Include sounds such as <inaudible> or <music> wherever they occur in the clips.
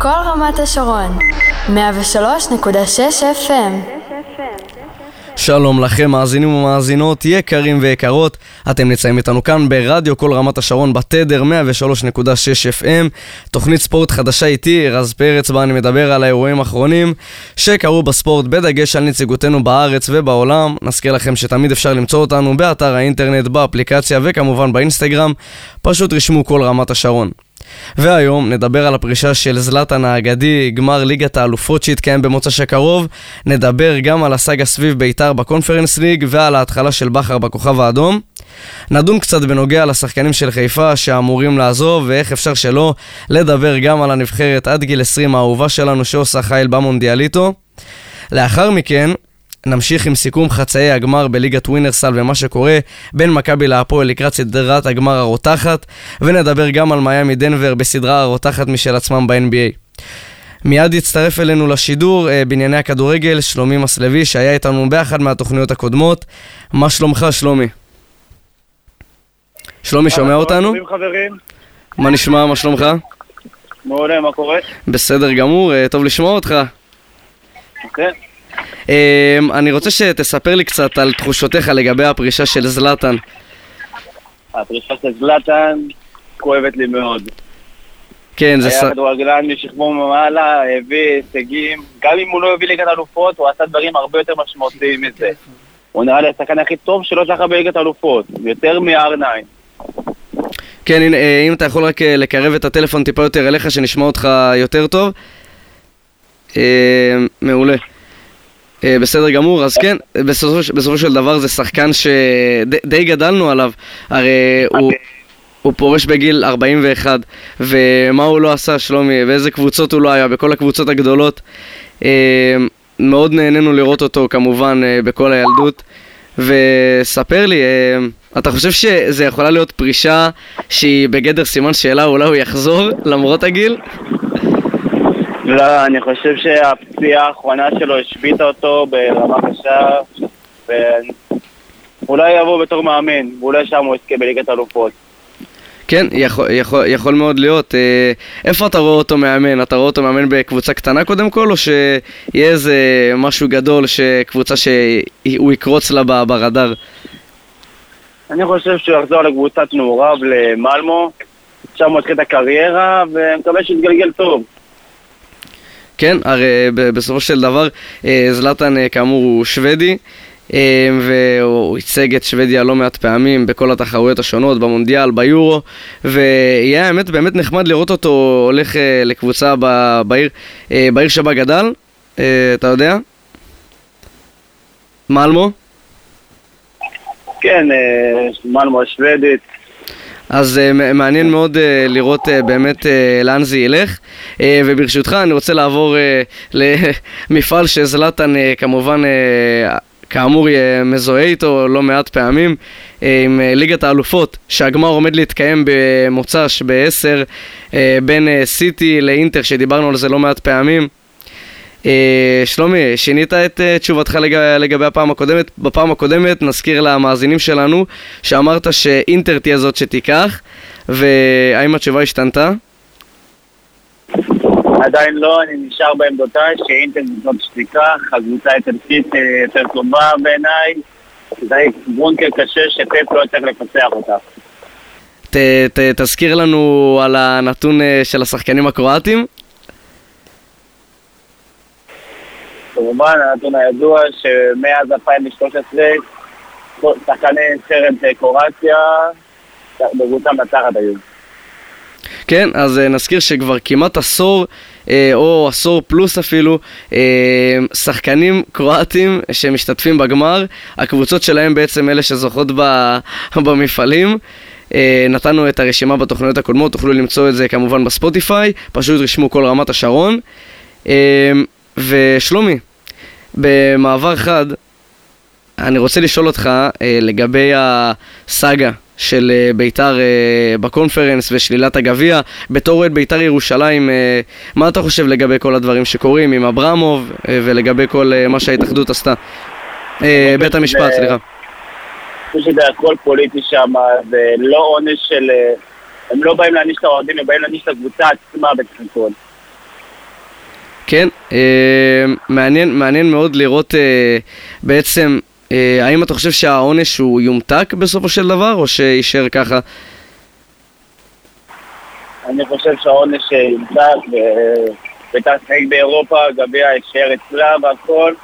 כל רמת השרון, 103.6 FM. שלום לכם, מאזינים ומאזינות, יקרים ויקרות. אתם נמצאים איתנו כאן ברדיו כל רמת השרון בתדר 103.6 FM. תוכנית ספורט חדשה איתי, רז פרץ, בה אני מדבר על האירועים האחרונים שקרו בספורט, בדגש על נציגותנו בארץ ובעולם. נזכיר לכם שתמיד אפשר למצוא אותנו באתר האינטרנט, באפליקציה וכמובן באינסטגרם. פשוט רשמו כל רמת השרון. והיום נדבר על הפרישה של זלאטן האגדי, גמר ליגת האלופות שהתקיים במוצ"ש הקרוב. נדבר גם על הסאגה סביב בית"ר בקונפרנס ליג ועל ההתחלה של בכר בכוכב האדום. נדון קצת בנוגע לשחקנים של חיפה שאמורים לעזוב ואיך אפשר שלא לדבר גם על הנבחרת עד גיל 20 האהובה שלנו שעושה חייל במונדיאליטו. לאחר מכן נמשיך עם סיכום חצאי הגמר בליגת ווינרסל ומה שקורה בין מכבי להפועל לקראת סדרת הגמר הרותחת, ונדבר גם על מיאמי דנבר בסדרה הרותחת משל עצמם ב-NBA. מיד יצטרף אלינו לשידור אה, בענייני הכדורגל שלומי מסלוי שהיה איתנו באחד מהתוכניות הקודמות. מה שלומך שלומי? שלומי שומע אותנו? מה נשמע? מה שלומך? מעולה, מה קורה? בסדר גמור, אה, טוב לשמוע אותך. אוקיי. אמ, אני רוצה שתספר לי קצת על תחושותיך לגבי הפרישה של זלאטן. הפרישה של זלאטן כואבת לי מאוד. כן, זה... היה כדורגלן משכמו ומעלה, הביא הישגים, גם אם הוא לא הביא ליגת אלופות, הוא עשה דברים הרבה יותר משמעותיים מזה. הוא נראה לי השחקן הכי טוב שלא זכה בליגת אלופות, יותר מ-R9. כן, הנה, אה, אם אתה יכול רק אה, לקרב את הטלפון טיפה יותר אליך, שנשמע אותך יותר טוב. אה, מעולה. אה, בסדר גמור, אז כן, בסופו, בסופו של דבר זה שחקן שדי גדלנו עליו, הרי הוא, הוא פורש בגיל 41, ומה הוא לא עשה, שלומי, ואיזה קבוצות הוא לא היה, בכל הקבוצות הגדולות. אה, מאוד נהנינו לראות אותו כמובן אה, בכל הילדות. וספר לי, אתה חושב שזה יכולה להיות פרישה שהיא בגדר סימן שאלה, אולי הוא יחזור למרות הגיל? לא, אני חושב שהפציעה האחרונה שלו השביתה אותו ברמה קשה, ואולי יבוא בתור מאמן, ואולי שם הוא יזכה בליגת אלופות. כן, יכול, יכול, יכול מאוד להיות. אה, איפה אתה רואה אותו מאמן? אתה רואה אותו מאמן בקבוצה קטנה קודם כל, או שיהיה איזה משהו גדול, שקבוצה שהוא יקרוץ לה ברדאר? אני חושב שהוא יחזור לקבוצת נעוריו למלמו, שם הוא יתחיל את הקריירה, ומקווה שיתגלגל טוב. כן, הרי בסופו של דבר אה, זלאטן אה, כאמור הוא שוודי אה, והוא ייצג את שוודיה לא מעט פעמים בכל התחרויות השונות, במונדיאל, ביורו ויהיה האמת באמת נחמד לראות אותו הולך לקבוצה בעיר, בעיר שבה גדל, אתה יודע? מלמו? כן, מלמו השוודית אז uh, מעניין מאוד uh, לראות uh, באמת לאן זה ילך. וברשותך אני רוצה לעבור למפעל שזלאטן uh, כמובן כאמור מזוהה איתו לא מעט פעמים עם ליגת האלופות שהגמר עומד להתקיים במוצ"ש ב-10 בין סיטי לאינטר שדיברנו על זה לא מעט פעמים אה, שלומי, שינית את uh, תשובתך לג... לגבי הפעם הקודמת. בפעם הקודמת נזכיר למאזינים שלנו שאמרת שאינטר תהיה זאת שתיקח, והאם התשובה השתנתה? עדיין לא, אני נשאר בעמדותיי שאינטר זאת שתיקח, הקבוצה האיטלקית אה, יותר טובה בעיניי, זה בונקר קשה שפפ לא צריך לפצח אותה. ת, ת, תזכיר לנו על הנתון של השחקנים הקרואטים. כמובן, הנתון הידוע שמאז 2013 שחקני נבחרת אה, קורציה בקבוצה מנצחת היו. כן, אז אה, נזכיר שכבר כמעט עשור, אה, או עשור פלוס אפילו, שחקנים קרואטים שמשתתפים בגמר, הקבוצות שלהם בעצם אלה שזוכות <laughs> במפעלים. נתנו את הרשימה בתוכניות הקודמות, תוכלו למצוא את זה כמובן בספוטיפיי, פשוט רשמו כל רמת השרון. ושלומי, במעבר חד, אני רוצה לשאול אותך אה, לגבי הסאגה של אה, ביתר אה, בקונפרנס ושלילת הגביע. בתור אוהד ביתר ירושלים, אה, מה אתה חושב לגבי כל הדברים שקורים עם אברמוב אה, ולגבי כל אה, מה שההתאחדות עשתה? אה, בית המשפט, סליחה. אני חושב שזה הכל פוליטי שם, זה לא עונש של... אה, הם לא באים להעניש את האוהדים, הם באים להעניש את הקבוצה עצמה בסך הכל. כן, אה, מעניין, מעניין מאוד לראות אה, בעצם, אה, האם אתה חושב שהעונש הוא יומתק בסופו של דבר, או שיישאר ככה? אני חושב שהעונש יומתק, בית"ר תשחק באירופה, גביע יישאר אצלה והכל,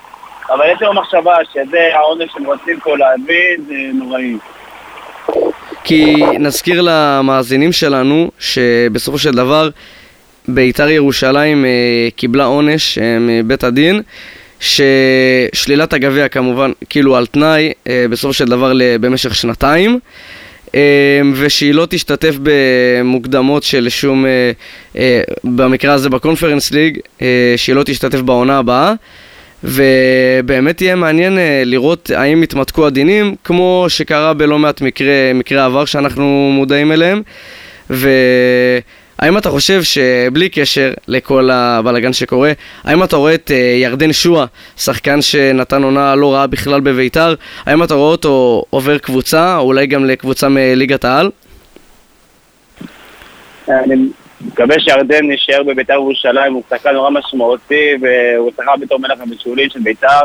אבל יש לנו מחשבה שזה העונש שהם רוצים פה להביא, זה נוראי. כי נזכיר למאזינים שלנו שבסופו של דבר בית"ר ירושלים אה, קיבלה עונש אה, מבית הדין ששלילת הגביע כמובן כאילו על תנאי אה, בסופו של דבר במשך שנתיים ושהיא לא תשתתף במוקדמות של שום, במקרה הזה בקונפרנס ליג, שהיא לא תשתתף בעונה הבאה ובאמת יהיה מעניין לראות האם יתמתקו הדינים, כמו שקרה בלא מעט מקרי, מקרי עבר שאנחנו מודעים אליהם. והאם אתה חושב שבלי קשר לכל הבלאגן שקורה, האם אתה רואה את אה, ירדן שואה, שחקן שנתן עונה לא רעה בכלל בביתר, האם אתה רואה אותו עובר קבוצה, או אולי גם לקבוצה מליגת העל? אני מקווה שירדן יישאר בביתר ירושלים, הוא שחקן נורא משמעותי והוא שחקן בתור מלך הבישולים של ביתר.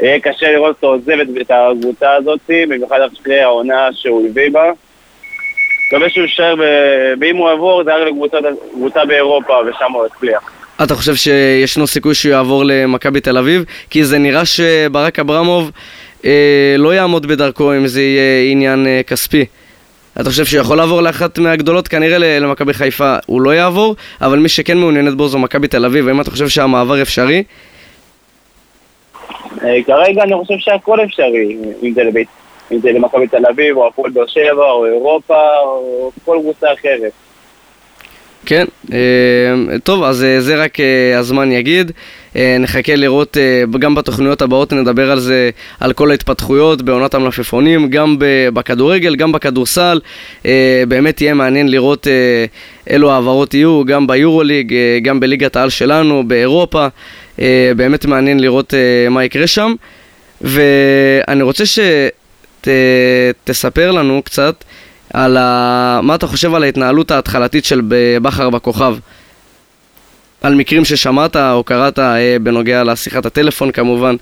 יהיה קשה לראות אותו עוזב את הקבוצה הזאת, במיוחד אחרי העונה שהוא הביא בה. מקווה שהוא יישאר, ואם הוא יעבור זה היה לקבוצה באירופה ושם הוא יצליח. אתה חושב שישנו סיכוי שהוא יעבור למכבי תל אביב? כי זה נראה שברק אברמוב אה, לא יעמוד בדרכו אם זה יהיה עניין אה, כספי. אתה חושב שהוא יכול לעבור לאחת מהגדולות? כנראה למכבי חיפה הוא לא יעבור, אבל מי שכן מעוניינת בו זו מכבי תל אביב, האם אתה חושב שהמעבר אפשרי? אה, כרגע אני חושב שהכל אפשרי, אם זה, לבית, אם זה למכבי תל אביב, או הפועל באר שבע, או אירופה, או כל קבוצה אחרת. כן, אה, טוב, אז אה, זה רק אה, הזמן יגיד. נחכה לראות, גם בתוכניות הבאות נדבר על זה, על כל ההתפתחויות בעונת המלפפונים, גם בכדורגל, גם בכדורסל. באמת יהיה מעניין לראות אילו העברות יהיו, גם ביורוליג, גם בליגת העל שלנו, באירופה. באמת מעניין לראות מה יקרה שם. ואני רוצה שתספר לנו קצת. על ה... מה אתה חושב על ההתנהלות ההתחלתית של בכר בכוכב? על מקרים ששמעת או קראת אה, בנוגע לשיחת הטלפון כמובן.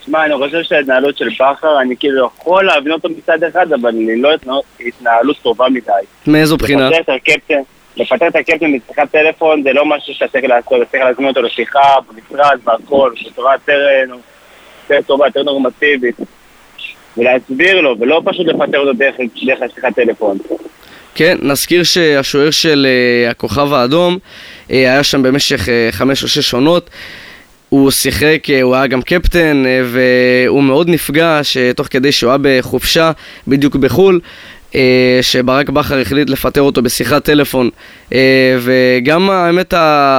תשמע, אני חושב שההתנהלות של בכר, אני כאילו יכול להבין אותו מצד אחד, אבל היא לא התנהלות טובה מדי. מאיזו בחינה? לפטר את הקפטן, בשיחת טלפון זה לא משהו שאתה צריך לעשות, אתה צריך להזמין אותו לשיחה, במשרד, בהכל, בצורה יותר, אה, יותר טובה, יותר נורמטיבית. ולהסביר לו, ולא פשוט לפטר אותו דרך, דרך השיחת טלפון. כן, נזכיר שהשוער של uh, הכוכב האדום uh, היה שם במשך uh, חמש או שש עונות. הוא שיחק, uh, הוא היה גם קפטן, uh, והוא מאוד נפגע שתוך כדי שהוא היה בחופשה, בדיוק בחו"ל, uh, שברק בכר החליט לפטר אותו בשיחת טלפון. Uh, וגם האמת,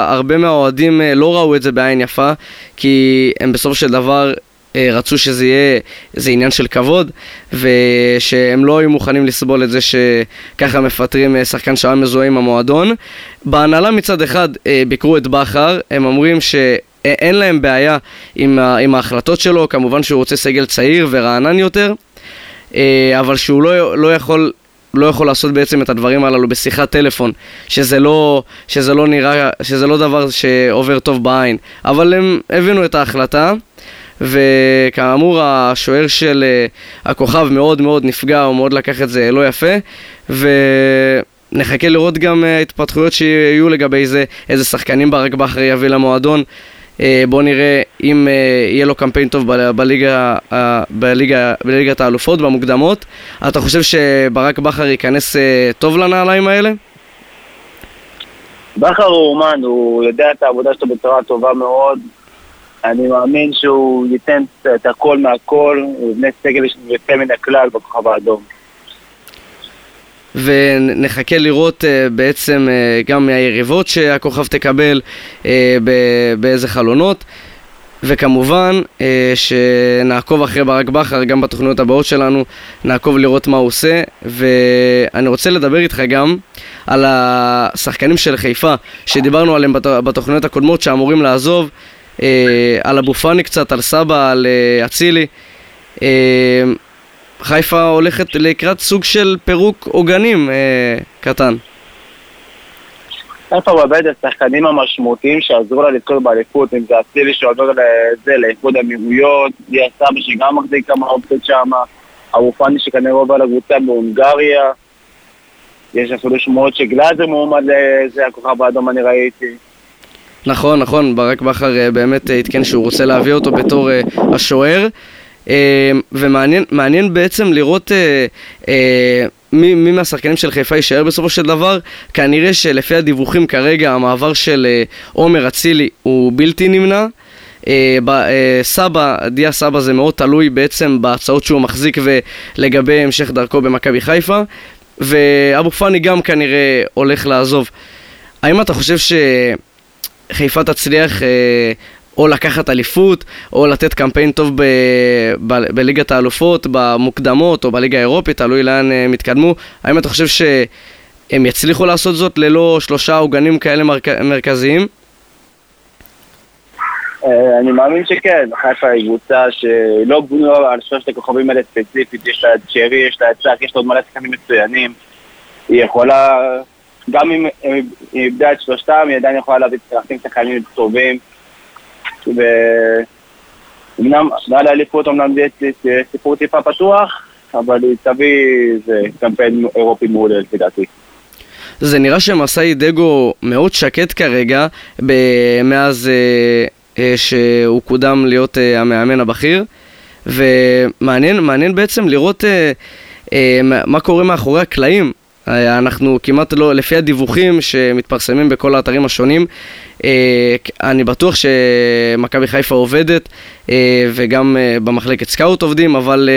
הרבה מהאוהדים uh, לא ראו את זה בעין יפה, כי הם בסופו של דבר אה, רצו שזה יהיה איזה עניין של כבוד, ושהם לא היו מוכנים לסבול את זה שככה מפטרים אה, שחקן שהיה מזוהה עם המועדון. בהנהלה מצד אחד אה, ביקרו את בכר, הם אומרים ש... אין להם בעיה עם, עם ההחלטות שלו, כמובן שהוא רוצה סגל צעיר ורענן יותר, אבל שהוא לא, לא יכול לא יכול לעשות בעצם את הדברים הללו בשיחת טלפון, שזה לא, שזה לא נראה, שזה לא דבר שעובר טוב בעין. אבל הם הבינו את ההחלטה, וכאמור השוער של uh, הכוכב מאוד מאוד נפגע, הוא מאוד לקח את זה לא יפה, ונחכה לראות גם uh, התפתחויות שיהיו לגבי זה, איזה שחקנים ברק בכר יביא למועדון. Uh, בואו נראה אם יהיה לו קמפיין טוב בליגה, בליגה, בליגת האלופות, במוקדמות. אתה חושב שברק בכר ייכנס טוב לנעליים האלה? בכר הוא אומן, הוא יודע את העבודה שלו בצורה טובה מאוד. אני מאמין שהוא ייתן את הכל מהכל, הוא יבנה סגל יוצא מן הכלל בכוכב האדום. ונחכה לראות uh, בעצם uh, גם מהיריבות שהכוכב תקבל uh, באיזה חלונות. וכמובן שנעקוב אחרי ברק בכר גם בתוכניות הבאות שלנו, נעקוב לראות מה הוא עושה ואני רוצה לדבר איתך גם על השחקנים של חיפה שדיברנו עליהם בתוכניות הקודמות שאמורים לעזוב על אבו פאני קצת, על סבא, על אה, אצילי. אה, חיפה הולכת לקראת סוג של פירוק עוגנים אה, קטן. חיפה מאבדת השחקנים המשמעותיים שעזרו לה לזכות באליפות, אם זה אצילי שעובר לזה, לאיחוד האמירויות, דיה סבא שגם מחזיק כמה אופציות שם, אבו פאני שכנראה עובר לקבוצה בהונגריה, יש אפילו שמועות שגלאזר מועמד לזה, הכוכב האדום אני ראיתי. נכון, נכון, ברק בכר אה, באמת אה, עדכן שהוא רוצה להביא אותו בתור אה, השוער. ומעניין בעצם לראות מי, מי מהשחקנים של חיפה יישאר בסופו של דבר. כנראה שלפי הדיווחים כרגע המעבר של עומר אצילי הוא בלתי נמנע. סבא, דיה סבא זה מאוד תלוי בעצם בהצעות שהוא מחזיק ולגבי המשך דרכו במכבי חיפה ואבו פאני גם כנראה הולך לעזוב. האם אתה חושב ש... חיפה תצליח אה, או לקחת אליפות, או לתת קמפיין טוב ב, ב, בליגת האלופות, במוקדמות, או בליגה האירופית, תלוי לאן אה, הם יתקדמו. האם אתה חושב שהם יצליחו לעשות זאת ללא שלושה עוגנים כאלה מרכ... מרכזיים? אה, אני מאמין שכן, חיפה היא קבוצה שלא בנויה על שלושת הכוכבים האלה ספציפית, יש לה את שרי, יש לה את צ'אק, יש לה עוד מלא שחקנים מצוינים. היא יכולה גם אם היא איבדה את שלושתם, היא עדיין יכולה להביא להכין שחקנים טובים. ואומנם, מעל האליפות אומנם זה סיפור טיפה פתוח, אבל היא תביא איזה קמפיין אירופי מעולה לפי דעתי. זה נראה שמסאי דגו מאוד שקט כרגע, מאז אה, אה, שהוא קודם להיות אה, המאמן הבכיר, ומעניין בעצם לראות אה, אה, מה קורה מאחורי הקלעים. אה, אנחנו כמעט לא, לפי הדיווחים שמתפרסמים בכל האתרים השונים, אה, אני בטוח שמכבי חיפה עובדת אה, וגם במחלקת סקאוט עובדים, אבל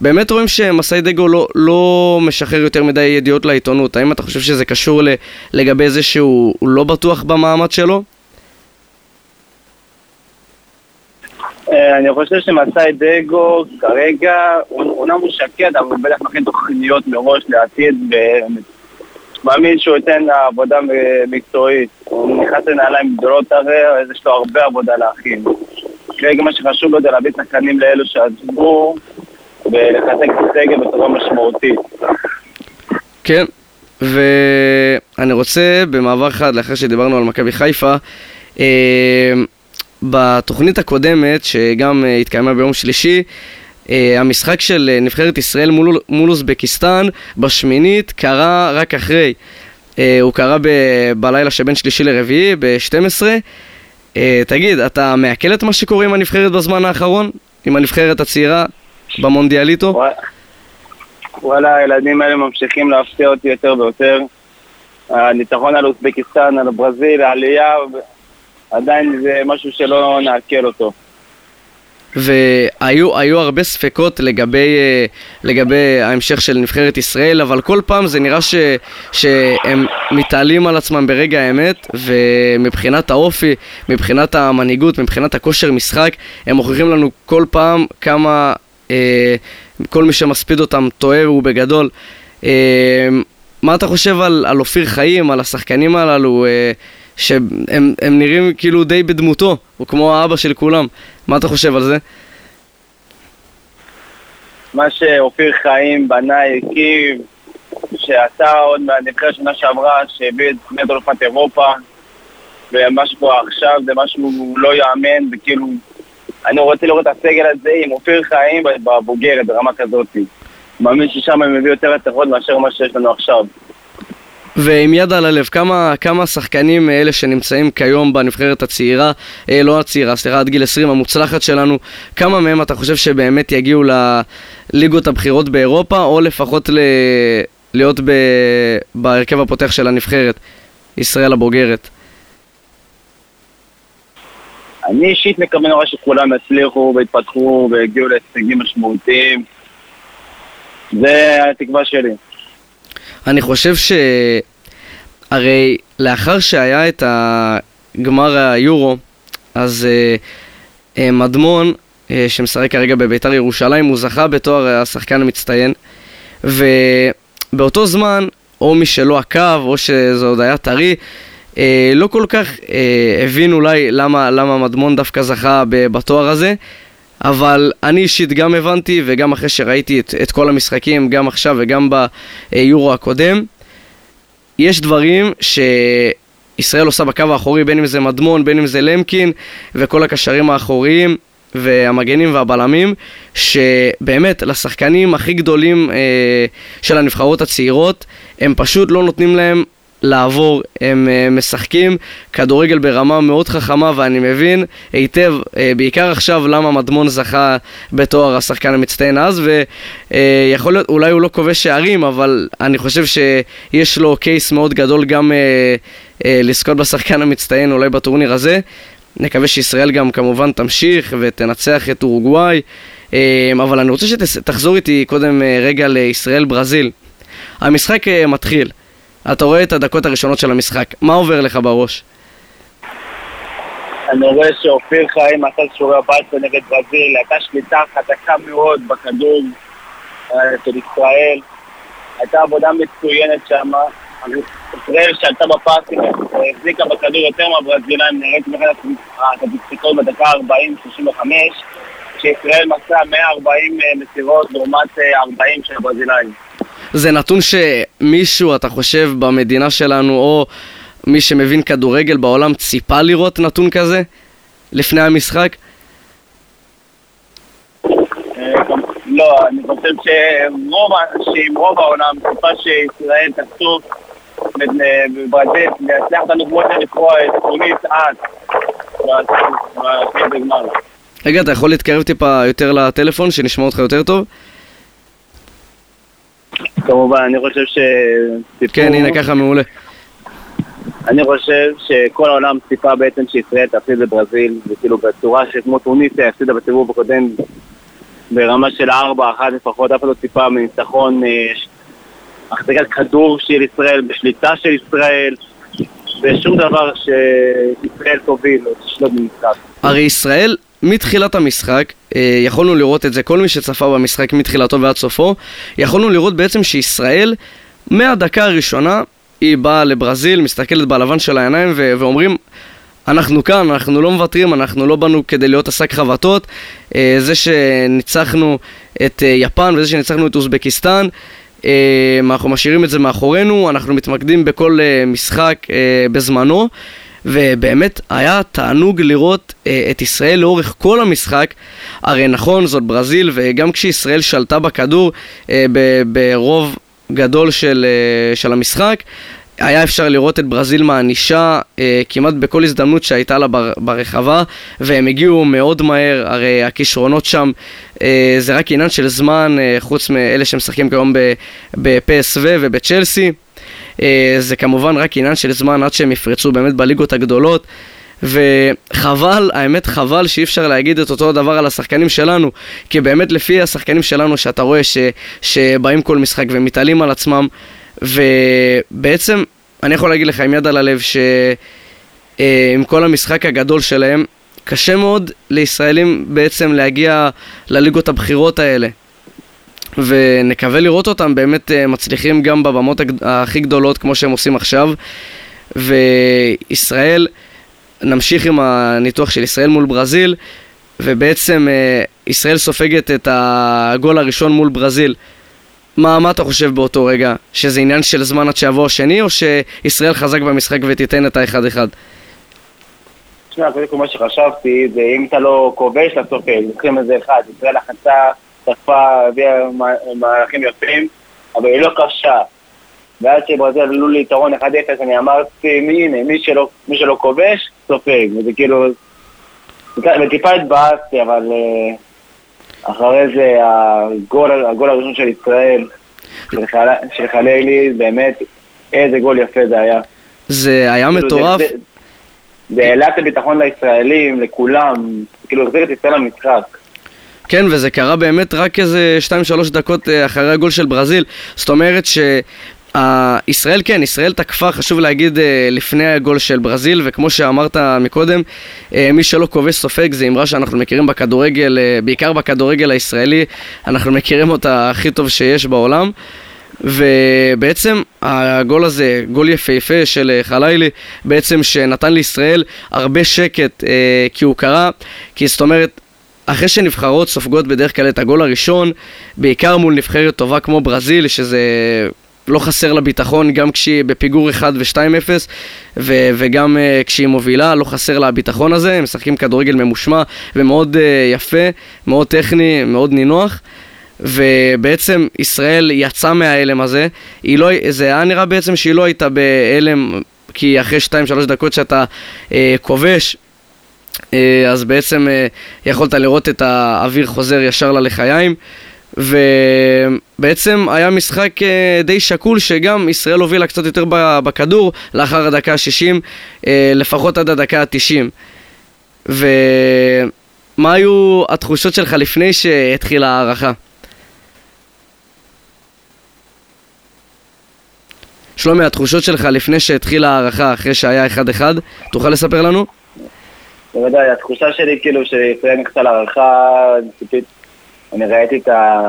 באמת רואים שמסאי דגו לא, לא משחרר יותר מדי ידיעות לעיתונות. האם אתה חושב שזה קשור לגבי זה שהוא לא בטוח במעמד שלו? אני חושב שמסאי דגו כרגע, אומנם הוא שקט, אבל הוא בטח מכין תוכניות מראש לעתיד, ומאמין שהוא ייתן עבודה מקצועית. הוא נכנס לנעליים גדולות הרי, אז יש לו הרבה עבודה להכין. כרגע מה שחשוב לו זה להביא שחקנים לאלו שעזבו, ולחזק את הסגל בצורה משמעותית. כן, ואני רוצה במעבר אחד, לאחר שדיברנו על מכבי חיפה, אה, בתוכנית הקודמת, שגם uh, התקיימה ביום שלישי, uh, המשחק של uh, נבחרת ישראל מול, מול אוזבקיסטן בשמינית קרה רק אחרי. הוא קרה ב- בלילה שבין שלישי לרביעי, ב-12. Uh, תגיד, אתה מעכל את מה שקורה עם הנבחרת בזמן האחרון? עם הנבחרת הצעירה במונדיאליטו? וואלה, הילדים האלה ממשיכים להפתיע אותי יותר ויותר. הניצחון על אוזבקיסטן, על ברזיל, העלייה, עדיין זה משהו שלא נעכל אותו. והיו הרבה ספקות לגבי, אה, לגבי ההמשך של נבחרת ישראל, אבל כל פעם זה נראה ש, שהם מתעלים על עצמם ברגע האמת, ומבחינת האופי, מבחינת המנהיגות, מבחינת הכושר משחק, הם מוכיחים לנו כל פעם כמה אה, כל מי שמספיד אותם טועה הוא בגדול. אה, מה אתה חושב על, על אופיר חיים, על השחקנים הללו? אה, שהם נראים כאילו די בדמותו, הוא כמו האבא של כולם. מה אתה חושב על זה? מה שאופיר חיים בנה, הקים, שעשה עוד מהנבחרת שנה שעברה, שהביא את תוכנית אלופת אירופה, ומה שקורה עכשיו זה משהו לא יאמן, וכאילו, אני רוצה לראות את הסגל הזה עם אופיר חיים בבוגרת ברמה כזאת. מאמין ששם הם הביאו יותר הצלחות מאשר מה שיש לנו עכשיו. ועם יד על הלב, כמה, כמה שחקנים אלה שנמצאים כיום בנבחרת הצעירה, אה, לא הצעירה, סליחה, עד גיל 20 המוצלחת שלנו, כמה מהם אתה חושב שבאמת יגיעו לליגות הבכירות באירופה, או לפחות ל... להיות ב... בהרכב הפותח של הנבחרת, ישראל הבוגרת? אני אישית מקווה נורא שכולם יצליחו ויתפתחו ויגיעו להישגים משמעותיים. זה התקווה שלי. אני חושב ש... הרי לאחר שהיה את הגמר היורו, אז uh, uh, מדמון, uh, שמשחק כרגע בביתר ירושלים, הוא זכה בתואר השחקן המצטיין, ובאותו זמן, או מי שלא עקב, או שזה עוד היה טרי, uh, לא כל כך uh, הבין אולי למה, למה מדמון דווקא זכה בתואר הזה. אבל אני אישית גם הבנתי, וגם אחרי שראיתי את, את כל המשחקים, גם עכשיו וגם ביורו הקודם, יש דברים שישראל עושה בקו האחורי, בין אם זה מדמון, בין אם זה למקין, וכל הקשרים האחוריים. והמגנים והבלמים, שבאמת לשחקנים הכי גדולים אה, של הנבחרות הצעירות, הם פשוט לא נותנים להם לעבור, הם uh, משחקים. כדורגל ברמה מאוד חכמה ואני מבין היטב, uh, בעיקר עכשיו למה מדמון זכה בתואר השחקן המצטיין אז ויכול uh, להיות, אולי הוא לא כובש שערים אבל אני חושב שיש לו קייס מאוד גדול גם לזכות בשחקן המצטיין אולי בטורניר הזה. נקווה שישראל גם כמובן תמשיך ותנצח את אורוגוואי אבל אני רוצה שתחזור איתי קודם רגע לישראל ברזיל המשחק מתחיל אתה רואה את הדקות הראשונות של המשחק, מה עובר לך בראש? אני רואה שאופיר חיים עשה שיעורי הבית נגד ברזיל, הייתה שליטה חזקה מאוד בכדור אה, של ישראל, הייתה עבודה מצוינת שם, ישראל שעלתה בפאסים, החזיקה בכדור יותר מהברזילאים, ראיתי בכלל את הדיסקטור בדקה 40-35, שישראל מסרה 140 אה, מסירות לעומת 40 אה, של הברזילאים. זה נתון שמישהו, אתה חושב, במדינה שלנו, או מי שמבין כדורגל בעולם, ציפה לראות נתון כזה לפני המשחק? לא, אני חושב שרוב האנשים, רוב העולם, ציפה שישראל תחטוף בברזל, להצליח אותנו כמו שלקרוא את טוניס אז, בגמר. רגע, אתה יכול להתקרב טיפה יותר לטלפון, שנשמע אותך יותר טוב? כמובן, אני חושב ש... כן, הנה ככה מעולה. אני חושב שכל העולם ציפה בעצם שישראל תפסיד לברזיל, וכאילו בצורה שכמו טוניסיה הפסידה בסיבוב הקודם ברמה של 4-1 לפחות, אף אחד לא ציפה מניצחון אה, החזקת כדור של ישראל, בשליטה של ישראל, ושום דבר שישראל תוביל או תשלוט במשחק. הרי ישראל מתחילת המשחק, אה, יכולנו לראות את זה, כל מי שצפה במשחק מתחילתו ועד סופו, יכולנו לראות בעצם שישראל, מהדקה הראשונה, היא באה לברזיל, מסתכלת בלבן של העיניים ו- ואומרים, אנחנו כאן, אנחנו לא מוותרים, אנחנו לא באנו כדי להיות השק חבטות. אה, זה שניצחנו את אה, יפן וזה שניצחנו את אוזבקיסטן, אנחנו משאירים את זה מאחורינו, אנחנו מתמקדים בכל משחק בזמנו. ובאמת היה תענוג לראות אה, את ישראל לאורך כל המשחק. הרי נכון, זאת ברזיל, וגם כשישראל שלטה בכדור אה, ב- ברוב גדול של, אה, של המשחק, היה אפשר לראות את ברזיל מענישה אה, כמעט בכל הזדמנות שהייתה לה בר, ברחבה והם הגיעו מאוד מהר, הרי הכישרונות שם אה, זה רק עניין של זמן, אה, חוץ מאלה שמשחקים כיום בפסו ובצ'לסי. אה, זה כמובן רק עניין של זמן עד שהם יפרצו באמת בליגות הגדולות. וחבל, האמת חבל שאי אפשר להגיד את אותו הדבר על השחקנים שלנו, כי באמת לפי השחקנים שלנו שאתה רואה ש, שבאים כל משחק ומתעלים על עצמם, ובעצם אני יכול להגיד לך עם יד על הלב שעם כל המשחק הגדול שלהם, קשה מאוד לישראלים בעצם להגיע לליגות הבכירות האלה. ונקווה לראות אותם באמת אה, מצליחים גם בבמות הכי גדולות כמו שהם עושים עכשיו. וישראל, נמשיך עם הניתוח של ישראל מול ברזיל, ובעצם אה, ישראל סופגת את הגול הראשון מול ברזיל. מה, מה אתה חושב באותו רגע? שזה עניין של זמן עד שיבוא השני, או שישראל חזק במשחק ותיתן את האחד-אחד? תשמע, קודם כל מה שחשבתי, זה אם אתה לא כובש, סופג, לוקחים איזה אחד, ישראל לחצה שפה, הביאה מהלכים יפים, אבל היא לא קשה. ועד שברזיל עלו לי יתרון 1-0, אני אמרתי, הנה, מי שלא, מי שלא כובש, סופג. וזה כאילו... וטיפה התבאסתי, אבל אה, אחרי זה הגול, הגול הראשון של ישראל, של חלילי, באמת, איזה גול יפה זה היה. זה היה כאילו, מטורף. זה העלה את הביטחון לישראלים, לכולם, כאילו החזיר את ישראל למשחק. כן, וזה קרה באמת רק איזה 2-3 דקות אה, אחרי הגול של ברזיל. זאת אומרת ש... ישראל כן, ישראל תקפה, חשוב להגיד, אה, לפני הגול של ברזיל, וכמו שאמרת מקודם, אה, מי שלא כובש סופג זה אמרה שאנחנו מכירים בכדורגל, בעיקר בכדורגל הישראלי, אנחנו מכירים אותה הכי טוב שיש בעולם. ובעצם הגול הזה, גול יפהפה של חלילי, בעצם שנתן לישראל הרבה שקט כי הוא קרה, כי זאת אומרת, אחרי שנבחרות סופגות בדרך כלל את הגול הראשון, בעיקר מול נבחרת טובה כמו ברזיל, שזה לא חסר לה ביטחון גם כשהיא בפיגור 1 ו-2-0 ו- וגם uh, כשהיא מובילה, לא חסר לה הביטחון הזה, הם משחקים כדורגל ממושמע ומאוד uh, יפה, מאוד טכני, מאוד נינוח. ובעצם ישראל יצאה מההלם הזה, לא, זה היה נראה בעצם שהיא לא הייתה בהלם, כי אחרי 2-3 דקות שאתה אה, כובש, אז בעצם אה, יכולת לראות את האוויר חוזר ישר לה לחיים. ובעצם היה משחק אה, די שקול שגם ישראל הובילה קצת יותר בכדור לאחר הדקה ה-60, אה, לפחות עד הדקה ה-90. ומה היו התחושות שלך לפני שהתחילה ההערכה? שלומי, התחושות שלך לפני שהתחילה ההערכה, אחרי שהיה 1-1, תוכל לספר לנו? בוודאי, התחושה שלי כאילו שישראל נכנסה להערכה, אני ראיתי את ה...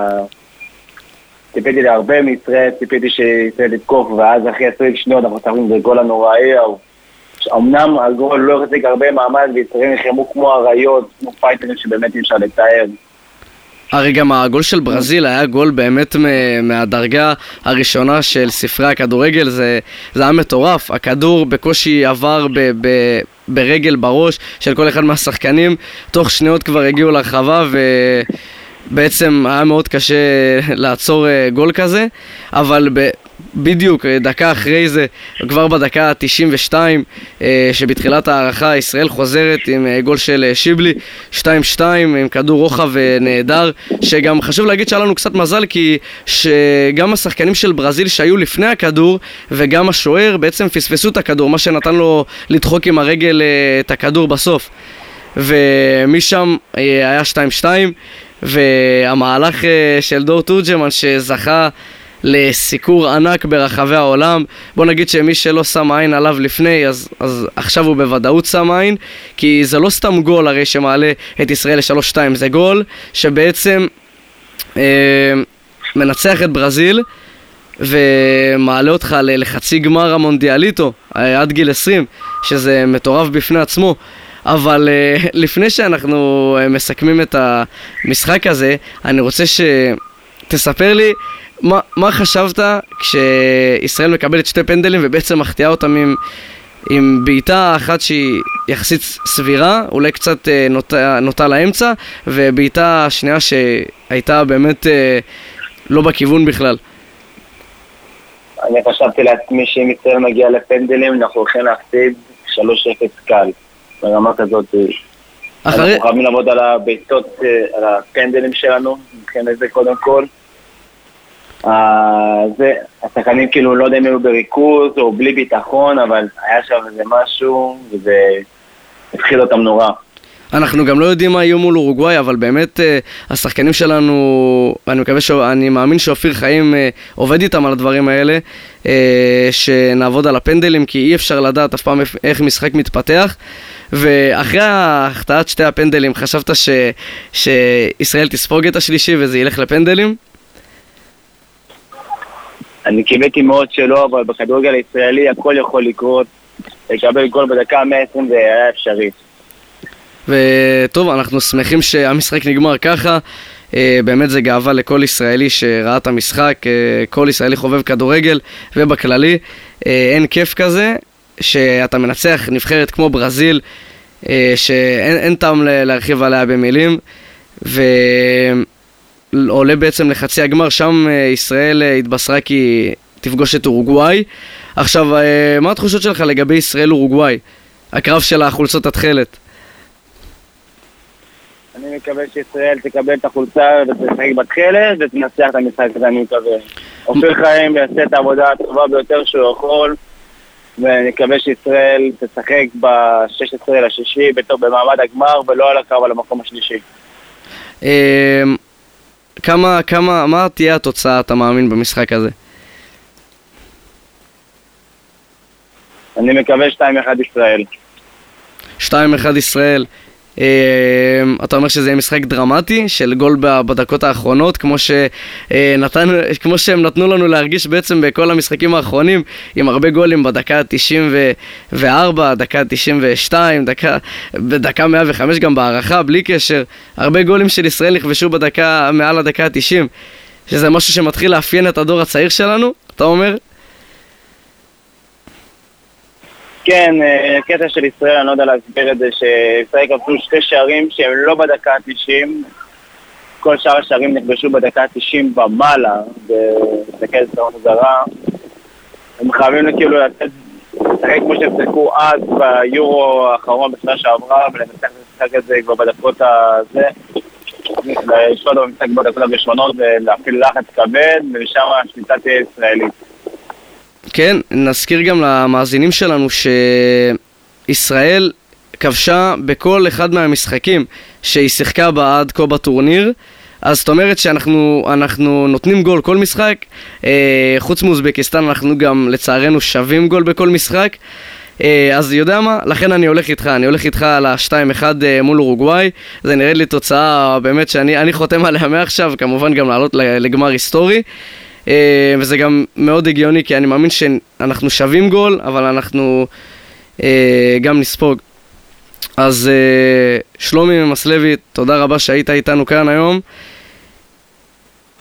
ציפיתי להרבה מישראל, ציפיתי שישראל לתקוף, ואז אחרי 20 שניות אנחנו שמים בגול הנוראי, אמנם הגול לא החזיק הרבה מעמד וישראל נלחמו כמו אריות, כמו פייטרים שבאמת אי אפשר לתאר. הרי גם הגול של ברזיל היה גול באמת מהדרגה הראשונה של ספרי הכדורגל, זה, זה היה מטורף. הכדור בקושי עבר ב, ב, ברגל בראש של כל אחד מהשחקנים, תוך שניות כבר הגיעו לרחבה ובעצם היה מאוד קשה לעצור אה, גול כזה, אבל ב... בדיוק, אה, דקה אחרי זה, כבר בדקה ה-92, אה, שבתחילת ההערכה ישראל חוזרת עם אה, גול של שיבלי, 2-2 עם כדור רוחב נהדר, שגם חשוב להגיד שהיה לנו קצת מזל כי שגם השחקנים של ברזיל שהיו לפני הכדור וגם השוער בעצם פספסו את הכדור, מה שנתן לו לדחוק עם הרגל את הכדור בסוף. ומשם היה 2-2 והמהלך של דור תורג'מן שזכה לסיקור ענק ברחבי העולם. בוא נגיד שמי שלא שם עין עליו לפני, אז, אז עכשיו הוא בוודאות שם עין, כי זה לא סתם גול הרי שמעלה את ישראל ל-3-2, זה גול שבעצם אה, מנצח את ברזיל. ומעלה אותך לחצי גמר המונדיאליטו אה, עד גיל 20, שזה מטורף בפני עצמו. אבל uh, <laughs> לפני שאנחנו uh, מסכמים את המשחק הזה, אני רוצה שתספר לי מה, מה חשבת כשישראל מקבלת שתי פנדלים ובעצם מחטיאה אותם עם, עם בעיטה אחת שהיא יחסית סבירה, אולי קצת אה, נוטה, נוטה לאמצע, ובעיטה שנייה שהייתה באמת אה, לא בכיוון בכלל. אני חשבתי לעצמי שאם ישראל מגיע לפנדלים אנחנו הולכים להפסיד 3-0 קל, ברמה כזאת. אחרי... אנחנו חייבים לעבוד על הבעיטות, אה, על הפנדלים שלנו, מבחינת זה קודם כל. אה, זה, השחקנים כאילו, לא יודע אם היו בריכוז או בלי ביטחון, אבל היה שם איזה משהו, וזה התחיל אותם נורא. אנחנו גם לא יודעים מה יהיו מול אורוגוואי, אבל באמת uh, השחקנים שלנו, אני מקווה, ש... אני מאמין שאופיר חיים uh, עובד איתם על הדברים האלה, שנעבוד על הפנדלים, כי אי אפשר לדעת אף פעם איך משחק מתפתח. ואחרי החטאת שתי הפנדלים, חשבת ש... שישראל תספוג את השלישי וזה ילך לפנדלים? אני קיוויתי מאוד שלא, אבל בכדורגל הישראלי הכל יכול לקרות. לקבל גול בדקה 120 זה היה אפשרי. וטוב, אנחנו שמחים שהמשחק נגמר ככה. Uh, באמת זה גאווה לכל ישראלי שראה את המשחק, uh, כל ישראלי חובב כדורגל ובכללי. Uh, אין כיף כזה שאתה מנצח נבחרת כמו ברזיל, uh, שאין טעם להרחיב עליה במילים. ו... עולה בעצם לחצי הגמר, שם אה, ישראל אה, התבשרה כי תפגוש את אורוגוואי. עכשיו, אה, מה התחושות שלך לגבי ישראל-אורוגוואי? הקרב של החולצות התכלת. אני מקווה שישראל תקבל את החולצה ותשחק בתכלת ותנצח את המשחק הזה, אני מקווה. אופיר חיים יעשה את העבודה הטובה ביותר שהוא יכול ואני מקווה שישראל תשחק ב-16 לשישי במעמד הגמר ולא על הקרב על המקום השלישי. כמה, כמה, מה תהיה התוצאה, אתה מאמין, במשחק הזה? אני מקווה 2-1 ישראל. 2-1 ישראל. Uh, אתה אומר שזה יהיה משחק דרמטי של גול בדקות האחרונות כמו, שנתן, <laughs> כמו שהם נתנו לנו להרגיש בעצם בכל המשחקים האחרונים עם הרבה גולים בדקה ה-94, דקה ה-92, דקה, בדקה 105 גם בהערכה בלי קשר הרבה גולים של ישראל נכבשו בדקה, מעל הדקה ה-90 שזה משהו שמתחיל לאפיין את הדור הצעיר שלנו אתה אומר? כן, אה, קטע של ישראל, אני לא יודע להסביר את זה, שישראל כבשו שתי שערים שהם לא בדקה ה-90, כל שאר השערים נכבשו בדקה ה-90 ומעלה, ולהסתכל על סרון זרה. הם חייבים כאילו לתת, לשחק כמו שהם שיחקו אז ביורו האחרון בשנה שעברה, ולנצח את המשחק הזה כבר בדקות הזה. לשלוט במשחק בדקות הראשונות ולהפעיל לחץ כבד, ומשם השליטה תהיה ישראלית. כן, נזכיר גם למאזינים שלנו שישראל כבשה בכל אחד מהמשחקים שהיא שיחקה בה עד כה בטורניר. אז זאת אומרת שאנחנו אנחנו נותנים גול כל משחק, אה, חוץ מאוזבקיסטן אנחנו גם לצערנו שווים גול בכל משחק. אה, אז יודע מה? לכן אני הולך איתך, אני הולך איתך על ה-2-1 אה, מול אורוגוואי. זה נראה לי תוצאה באמת שאני חותם עליה מעכשיו, כמובן גם לעלות לגמר היסטורי. אה, וזה גם מאוד הגיוני, כי אני מאמין שאנחנו שווים גול, אבל אנחנו אה, גם נספוג. אז אה, שלומי ממסלוי, תודה רבה שהיית איתנו כאן היום.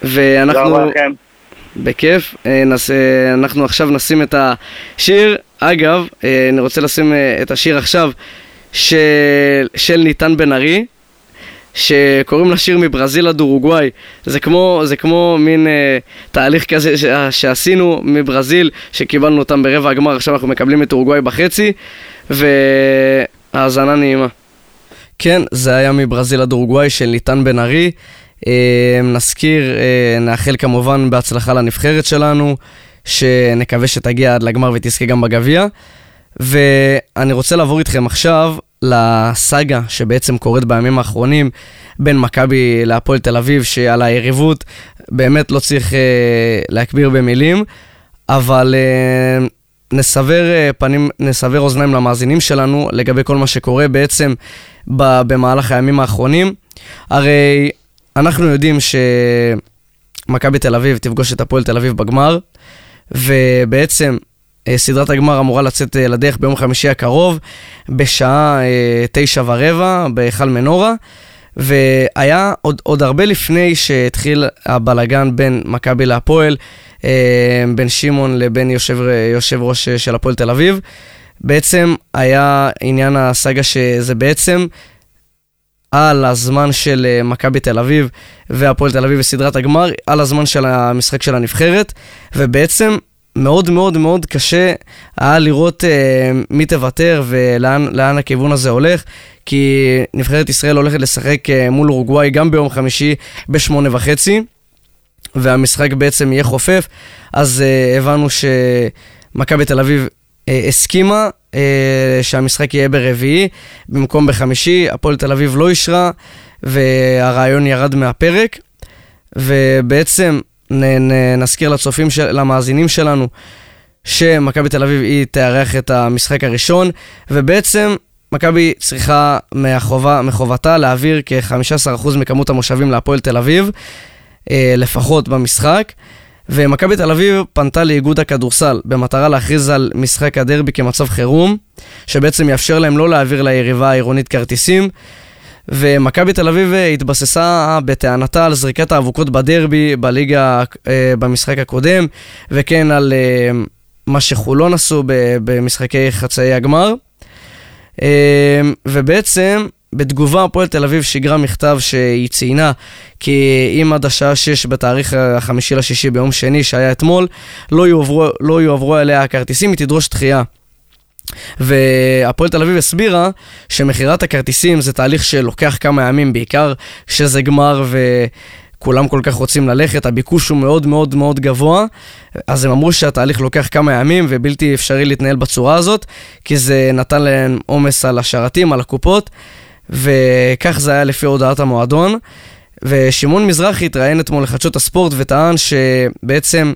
ואנחנו... תודה רבה לכם. בכיף. נס... אנחנו עכשיו נשים את השיר. אגב, אני רוצה לשים את השיר עכשיו של, של ניתן בן ארי. שקוראים לשיר מברזיל עד אורוגוואי. זה כמו, זה כמו מין אה, תהליך כזה ש, שעשינו מברזיל, שקיבלנו אותם ברבע הגמר, עכשיו אנחנו מקבלים את אורוגוואי בחצי, והאזנה נעימה. כן, זה היה מברזיל עד אורוגוואי של ניתן בן ארי. אה, נזכיר, אה, נאחל כמובן בהצלחה לנבחרת שלנו, שנקווה שתגיע עד לגמר ותזכה גם בגביע. ואני רוצה לעבור איתכם עכשיו לסאגה שבעצם קורית בימים האחרונים בין מכבי להפועל תל אביב, שעל היריבות באמת לא צריך אה, להכביר במילים, אבל אה, נסבר אה, פנים, נסבר אוזניים למאזינים שלנו לגבי כל מה שקורה בעצם ב, במהלך הימים האחרונים. הרי אנחנו יודעים שמכבי תל אביב תפגוש את הפועל תל אביב בגמר, ובעצם סדרת הגמר אמורה לצאת אה, לדרך ביום חמישי הקרוב, בשעה אה, תשע ורבע, בהיכל מנורה. והיה עוד, עוד הרבה לפני שהתחיל הבלגן בין מכבי להפועל, בין שמעון לבין יושב, יושב ראש של הפועל תל אביב. בעצם היה עניין הסאגה שזה בעצם על הזמן של מכבי תל אביב והפועל תל אביב בסדרת הגמר, על הזמן של המשחק של הנבחרת, ובעצם מאוד מאוד מאוד קשה היה לראות אה, מי תוותר ולאן הכיוון הזה הולך, כי נבחרת ישראל הולכת לשחק אה, מול אורוגוואי גם ביום חמישי בשמונה וחצי, והמשחק בעצם יהיה חופף, אז אה, הבנו שמכבי תל אביב אה, הסכימה אה, שהמשחק יהיה ברביעי במקום בחמישי, הפועל תל אביב לא אישרה והרעיון ירד מהפרק, ובעצם נ, נ, נזכיר לצופים, של, למאזינים שלנו, שמכבי תל אביב היא תארח את המשחק הראשון, ובעצם מכבי צריכה מהחובה, מחובתה להעביר כ-15% מכמות המושבים להפועל תל אביב, אה, לפחות במשחק. ומכבי תל אביב פנתה לאיגוד הכדורסל במטרה להכריז על משחק הדרבי כמצב חירום, שבעצם יאפשר להם לא להעביר ליריבה העירונית כרטיסים, ומכבי תל אביב אה, התבססה בטענתה על זריקת האבוקות בדרבי בליגה אה, במשחק הקודם, וכן על אה, מה שחולון עשו במשחקי חצאי הגמר. ובעצם בתגובה הפועל תל אביב שיגרה מכתב שהיא ציינה כי אם עד השעה 6 בתאריך החמישי לשישי ביום שני שהיה אתמול לא יועברו, לא יועברו אליה הכרטיסים, היא תדרוש דחייה. והפועל תל אביב הסבירה שמכירת הכרטיסים זה תהליך שלוקח כמה ימים, בעיקר כשזה גמר וכולם כל כך רוצים ללכת, הביקוש הוא מאוד מאוד מאוד גבוה, אז הם אמרו שהתהליך לוקח כמה ימים ובלתי אפשרי להתנהל בצורה הזאת, כי זה נתן להם עומס על השרתים, על הקופות, וכך זה היה לפי הודעת המועדון. ושמעון מזרחי התראיין אתמול לחדשות הספורט וטען שבעצם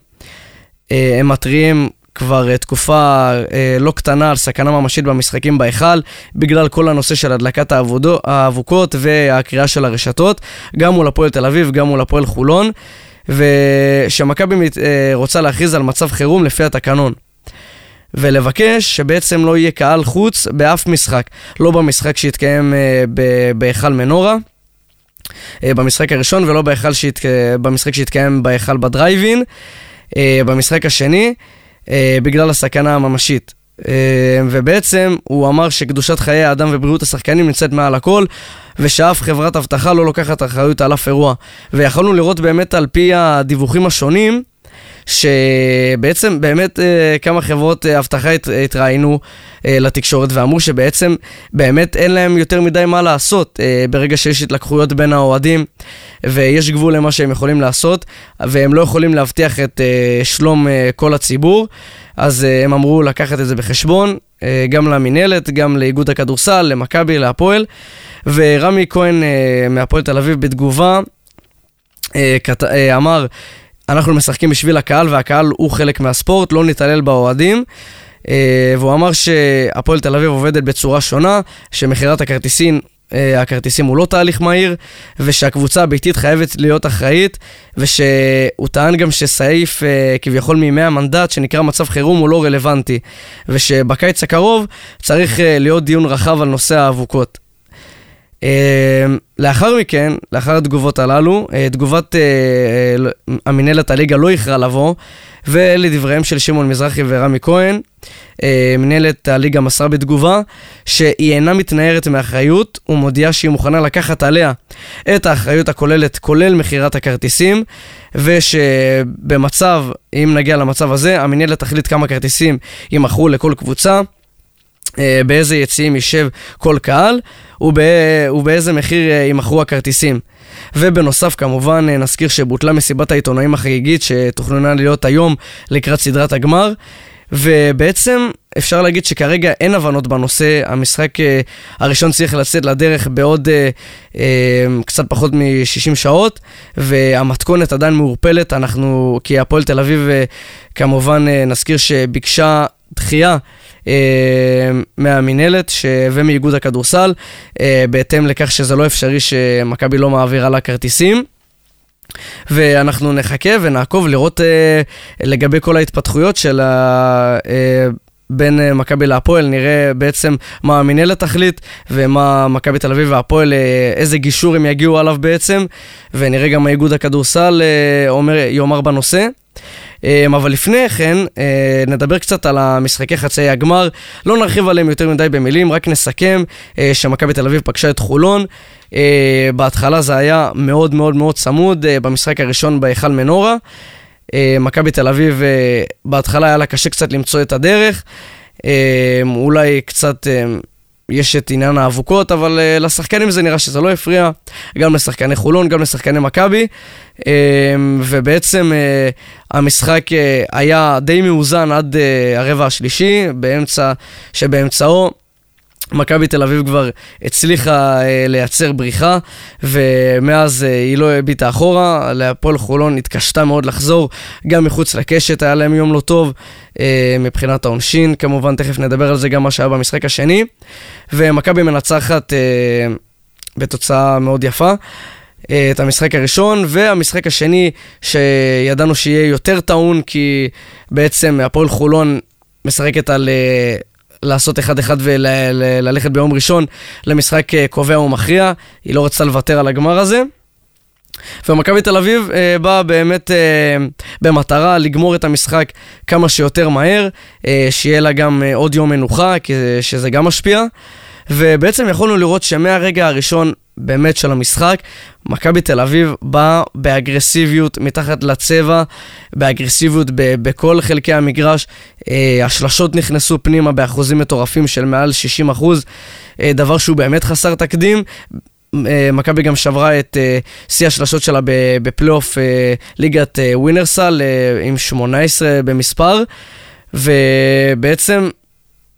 אה, הם מתריעים כבר אה, תקופה אה, לא קטנה על סכנה ממשית במשחקים בהיכל, בגלל כל הנושא של הדלקת העבודו, האבוקות והקריאה של הרשתות, גם מול הפועל תל אביב, גם מול הפועל חולון, ושמכבי אה, רוצה להכריז על מצב חירום לפי התקנון. ולבקש שבעצם לא יהיה קהל חוץ באף משחק, לא במשחק שהתקיים בהיכל מנורה. במשחק הראשון ולא בהיכל שהתק... במשחק שהתקיים בהיכל בדרייבין. במשחק השני, בגלל הסכנה הממשית. ובעצם הוא אמר שקדושת חיי האדם ובריאות השחקנים נמצאת מעל הכל, ושאף חברת אבטחה לא לוקחת אחריות על אף אירוע. ויכולנו לראות באמת על פי הדיווחים השונים, שבעצם באמת אה, כמה חברות אה, אבטחה התראיינו אה, לתקשורת ואמרו שבעצם באמת אין להם יותר מדי מה לעשות ברגע שיש התלקחויות בין האוהדים ויש גבול למה שהם יכולים לעשות והם לא יכולים להבטיח את שלום כל הציבור אז הם אמרו לקחת את זה בחשבון גם למינהלת, גם לאיגוד הכדורסל, למכבי, להפועל ורמי כהן מהפועל תל אביב בתגובה אמר אנחנו משחקים בשביל הקהל, והקהל הוא חלק מהספורט, לא נתעלל באוהדים. Uh, והוא אמר שהפועל תל אביב עובדת בצורה שונה, שמכירת הכרטיסים, uh, הכרטיסים הוא לא תהליך מהיר, ושהקבוצה הביתית חייבת להיות אחראית, ושהוא טען גם שסעיף uh, כביכול מימי המנדט, שנקרא מצב חירום, הוא לא רלוונטי, ושבקיץ הקרוב צריך uh, להיות דיון רחב על נושא האבוקות. אמ, לאחר מכן, לאחר התגובות הללו, אה, תגובת אה, אה, המינהלת הליגה לא איחרה לבוא, ולדבריהם של שמעון מזרחי ורמי כהן, מנהלת הליגה מסרה בתגובה שהיא אינה מתנערת מאחריות ומודיעה שהיא מוכנה לקחת עליה את האחריות הכוללת, כולל מכירת הכרטיסים, ושבמצב, אם נגיע למצב הזה, המנהלת תחליט כמה כרטיסים יימכרו לכל קבוצה. אה, באיזה יציאים יישב כל קהל ובא, ובאיזה מחיר אה, יימכרו הכרטיסים. ובנוסף כמובן אה, נזכיר שבוטלה מסיבת העיתונאים החגיגית שתוכננה להיות היום לקראת סדרת הגמר ובעצם אפשר להגיד שכרגע אין הבנות בנושא, המשחק הראשון צריך לצאת לדרך בעוד קצת פחות מ-60 שעות והמתכונת עדיין מעורפלת, אנחנו, כי הפועל תל אביב כמובן נזכיר שביקשה דחייה אה, מהמינהלת ומאיגוד הכדורסל, אה, בהתאם לכך שזה לא אפשרי שמכבי לא מעבירה לה כרטיסים. ואנחנו נחכה ונעקוב לראות אה, לגבי כל ההתפתחויות של ה... אה, בין אה, מכבי להפועל, נראה בעצם מה המינהלת תחליט ומה מכבי תל אביב והפועל, איזה גישור הם יגיעו עליו בעצם, ונראה גם איגוד הכדורסל אומר, יאמר בנושא. אמ, אבל לפני כן, אה, נדבר קצת על המשחקי חצאי הגמר. לא נרחיב עליהם יותר מדי במילים, רק נסכם אה, שמכבי תל אביב פגשה את חולון. אה, בהתחלה זה היה מאוד מאוד מאוד צמוד, במשחק הראשון בהיכל מנורה. מכבי תל אביב, בהתחלה היה לה קשה קצת למצוא את הדרך. אולי קצת יש את עניין האבוקות, אבל uh, לשחקנים זה נראה שזה לא הפריע, גם לשחקני חולון, גם לשחקני מכבי, uh, ובעצם uh, המשחק uh, היה די מאוזן עד uh, הרבע השלישי, באמצע, שבאמצעו מכבי תל אביב כבר הצליחה אה, לייצר בריחה, ומאז אה, היא לא הביטה אחורה, להפועל חולון התקשתה מאוד לחזור, גם מחוץ לקשת היה להם יום לא טוב, אה, מבחינת העונשין, כמובן תכף נדבר על זה גם מה שהיה במשחק השני, ומכבי מנצחת אה, בתוצאה מאוד יפה. את המשחק הראשון, והמשחק השני שידענו שיהיה יותר טעון, כי בעצם הפועל חולון משחקת על לעשות אחד-אחד וללכת ביום ראשון למשחק אה, קובע ומכריע. היא לא רצתה לוותר על הגמר הזה. ומכבי תל אביב אה, באה באמת אה, במטרה לגמור את המשחק כמה שיותר מהר, אה, שיהיה לה גם אה, עוד יום מנוחה, כי, שזה גם משפיע. ובעצם יכולנו לראות שמהרגע הראשון באמת של המשחק, מכבי תל אביב באה באגרסיביות מתחת לצבע, באגרסיביות ב- בכל חלקי המגרש. אה, השלשות נכנסו פנימה באחוזים מטורפים של מעל 60 אחוז, אה, דבר שהוא באמת חסר תקדים. אה, מכבי גם שברה את אה, שיא השלשות שלה בפלייאוף אה, ליגת ווינרסל עם 18 במספר, ובעצם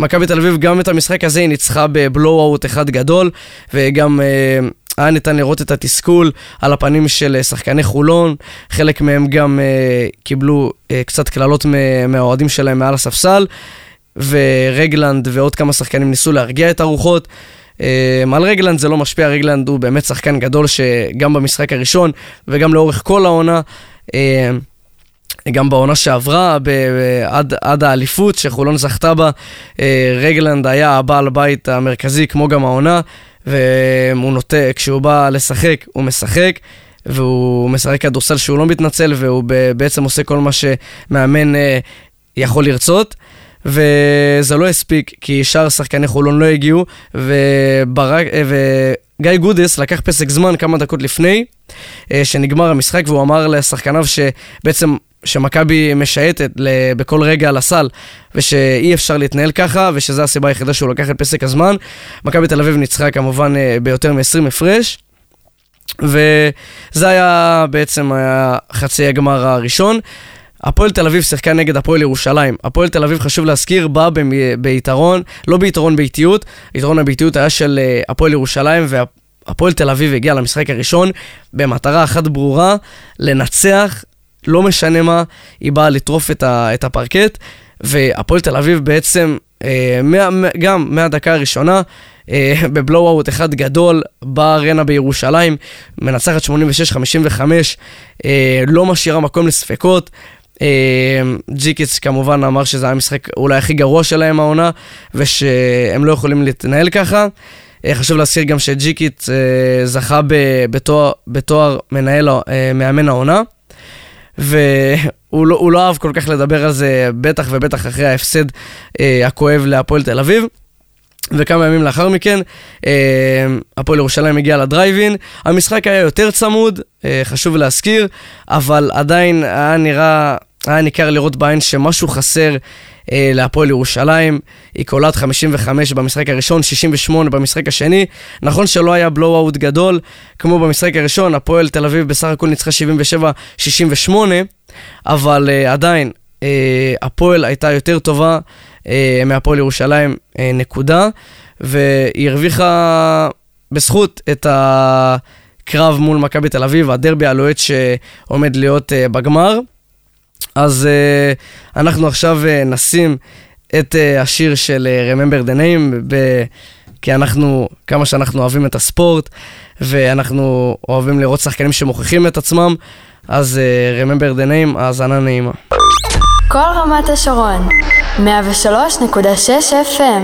מכבי תל אביב גם את המשחק הזה היא ניצחה בבלואו-אוט אחד גדול, וגם אה, היה ניתן לראות את התסכול על הפנים של אה, שחקני חולון, חלק מהם גם אה, קיבלו אה, קצת קללות מהאוהדים שלהם מעל הספסל, ורגלנד ועוד כמה שחקנים ניסו להרגיע את הרוחות. אה, על רגלנד זה לא משפיע, רגלנד הוא באמת שחקן גדול שגם במשחק הראשון וגם לאורך כל העונה גם בעונה שעברה, ב- עד, עד האליפות שחולון זכתה בה, אה, רגלנד היה הבעל בית המרכזי כמו גם העונה, והוא נוטה, כשהוא בא לשחק, הוא משחק. והוא משחק כדורסל שהוא לא מתנצל, והוא בעצם עושה כל מה שמאמן יכול לרצות. וזה לא הספיק, כי שאר שחקני חולון לא הגיעו, וברק, וגיא גודס לקח פסק זמן כמה דקות לפני שנגמר המשחק, והוא אמר לשחקניו שבעצם שמכבי משייטת בכל רגע על הסל, ושאי אפשר להתנהל ככה, ושזו הסיבה היחידה שהוא לקח את פסק הזמן. מכבי תל אביב ניצחה כמובן אה, ביותר מ-20 הפרש. וזה היה בעצם היה חצי הגמר הראשון. הפועל תל אביב שיחקה נגד הפועל ירושלים. הפועל תל אביב, חשוב להזכיר, בא ביתרון, לא ביתרון באיטיות, יתרון הביתיות היה של אה, הפועל ירושלים, והפועל תל אביב הגיע למשחק הראשון במטרה אחת ברורה, לנצח לא משנה מה, היא באה לטרוף את, ה, את הפרקט, והפועל תל אביב בעצם, אה, מה, גם מהדקה הראשונה, אה, <laughs> בבלואו-אוט אחד גדול בארנה בירושלים, מנצחת 86-55, אה, לא משאירה מקום לספקות. אה, ג'יקיץ כמובן אמר שזה היה המשחק אולי הכי גרוע שלהם העונה, ושהם לא יכולים להתנהל ככה. אה, חשוב להזכיר גם שג'יקיץ אה, זכה בתואר, בתואר מנהל, מאמן העונה. והוא לא, לא אהב כל כך לדבר על זה, בטח ובטח אחרי ההפסד אה, הכואב להפועל תל אביב. וכמה ימים לאחר מכן, אה, הפועל ירושלים הגיע לדרייבין. המשחק היה יותר צמוד, אה, חשוב להזכיר, אבל עדיין היה נראה, היה ניכר לראות בעין שמשהו חסר אה, להפועל ירושלים. היא קולט 55 במשחק הראשון, 68 במשחק השני. נכון שלא היה בלואו-אוט גדול, כמו במשחק הראשון, הפועל תל אביב בסך הכל ניצחה 77-68, אבל אה, עדיין, אה, הפועל הייתה יותר טובה אה, מהפועל ירושלים, אה, נקודה, והיא הרוויחה בזכות את הקרב מול מכבי תל אביב, הדרבי הלוהט שעומד להיות אה, בגמר. אז uh, אנחנו עכשיו uh, נשים את uh, השיר של uh, Remember the Name, ב- כי אנחנו, כמה שאנחנו אוהבים את הספורט, ואנחנו אוהבים לראות שחקנים שמוכיחים את עצמם, אז uh, Remember the Name, האזנה נעימה. כל רמת השרון, 103.6 FM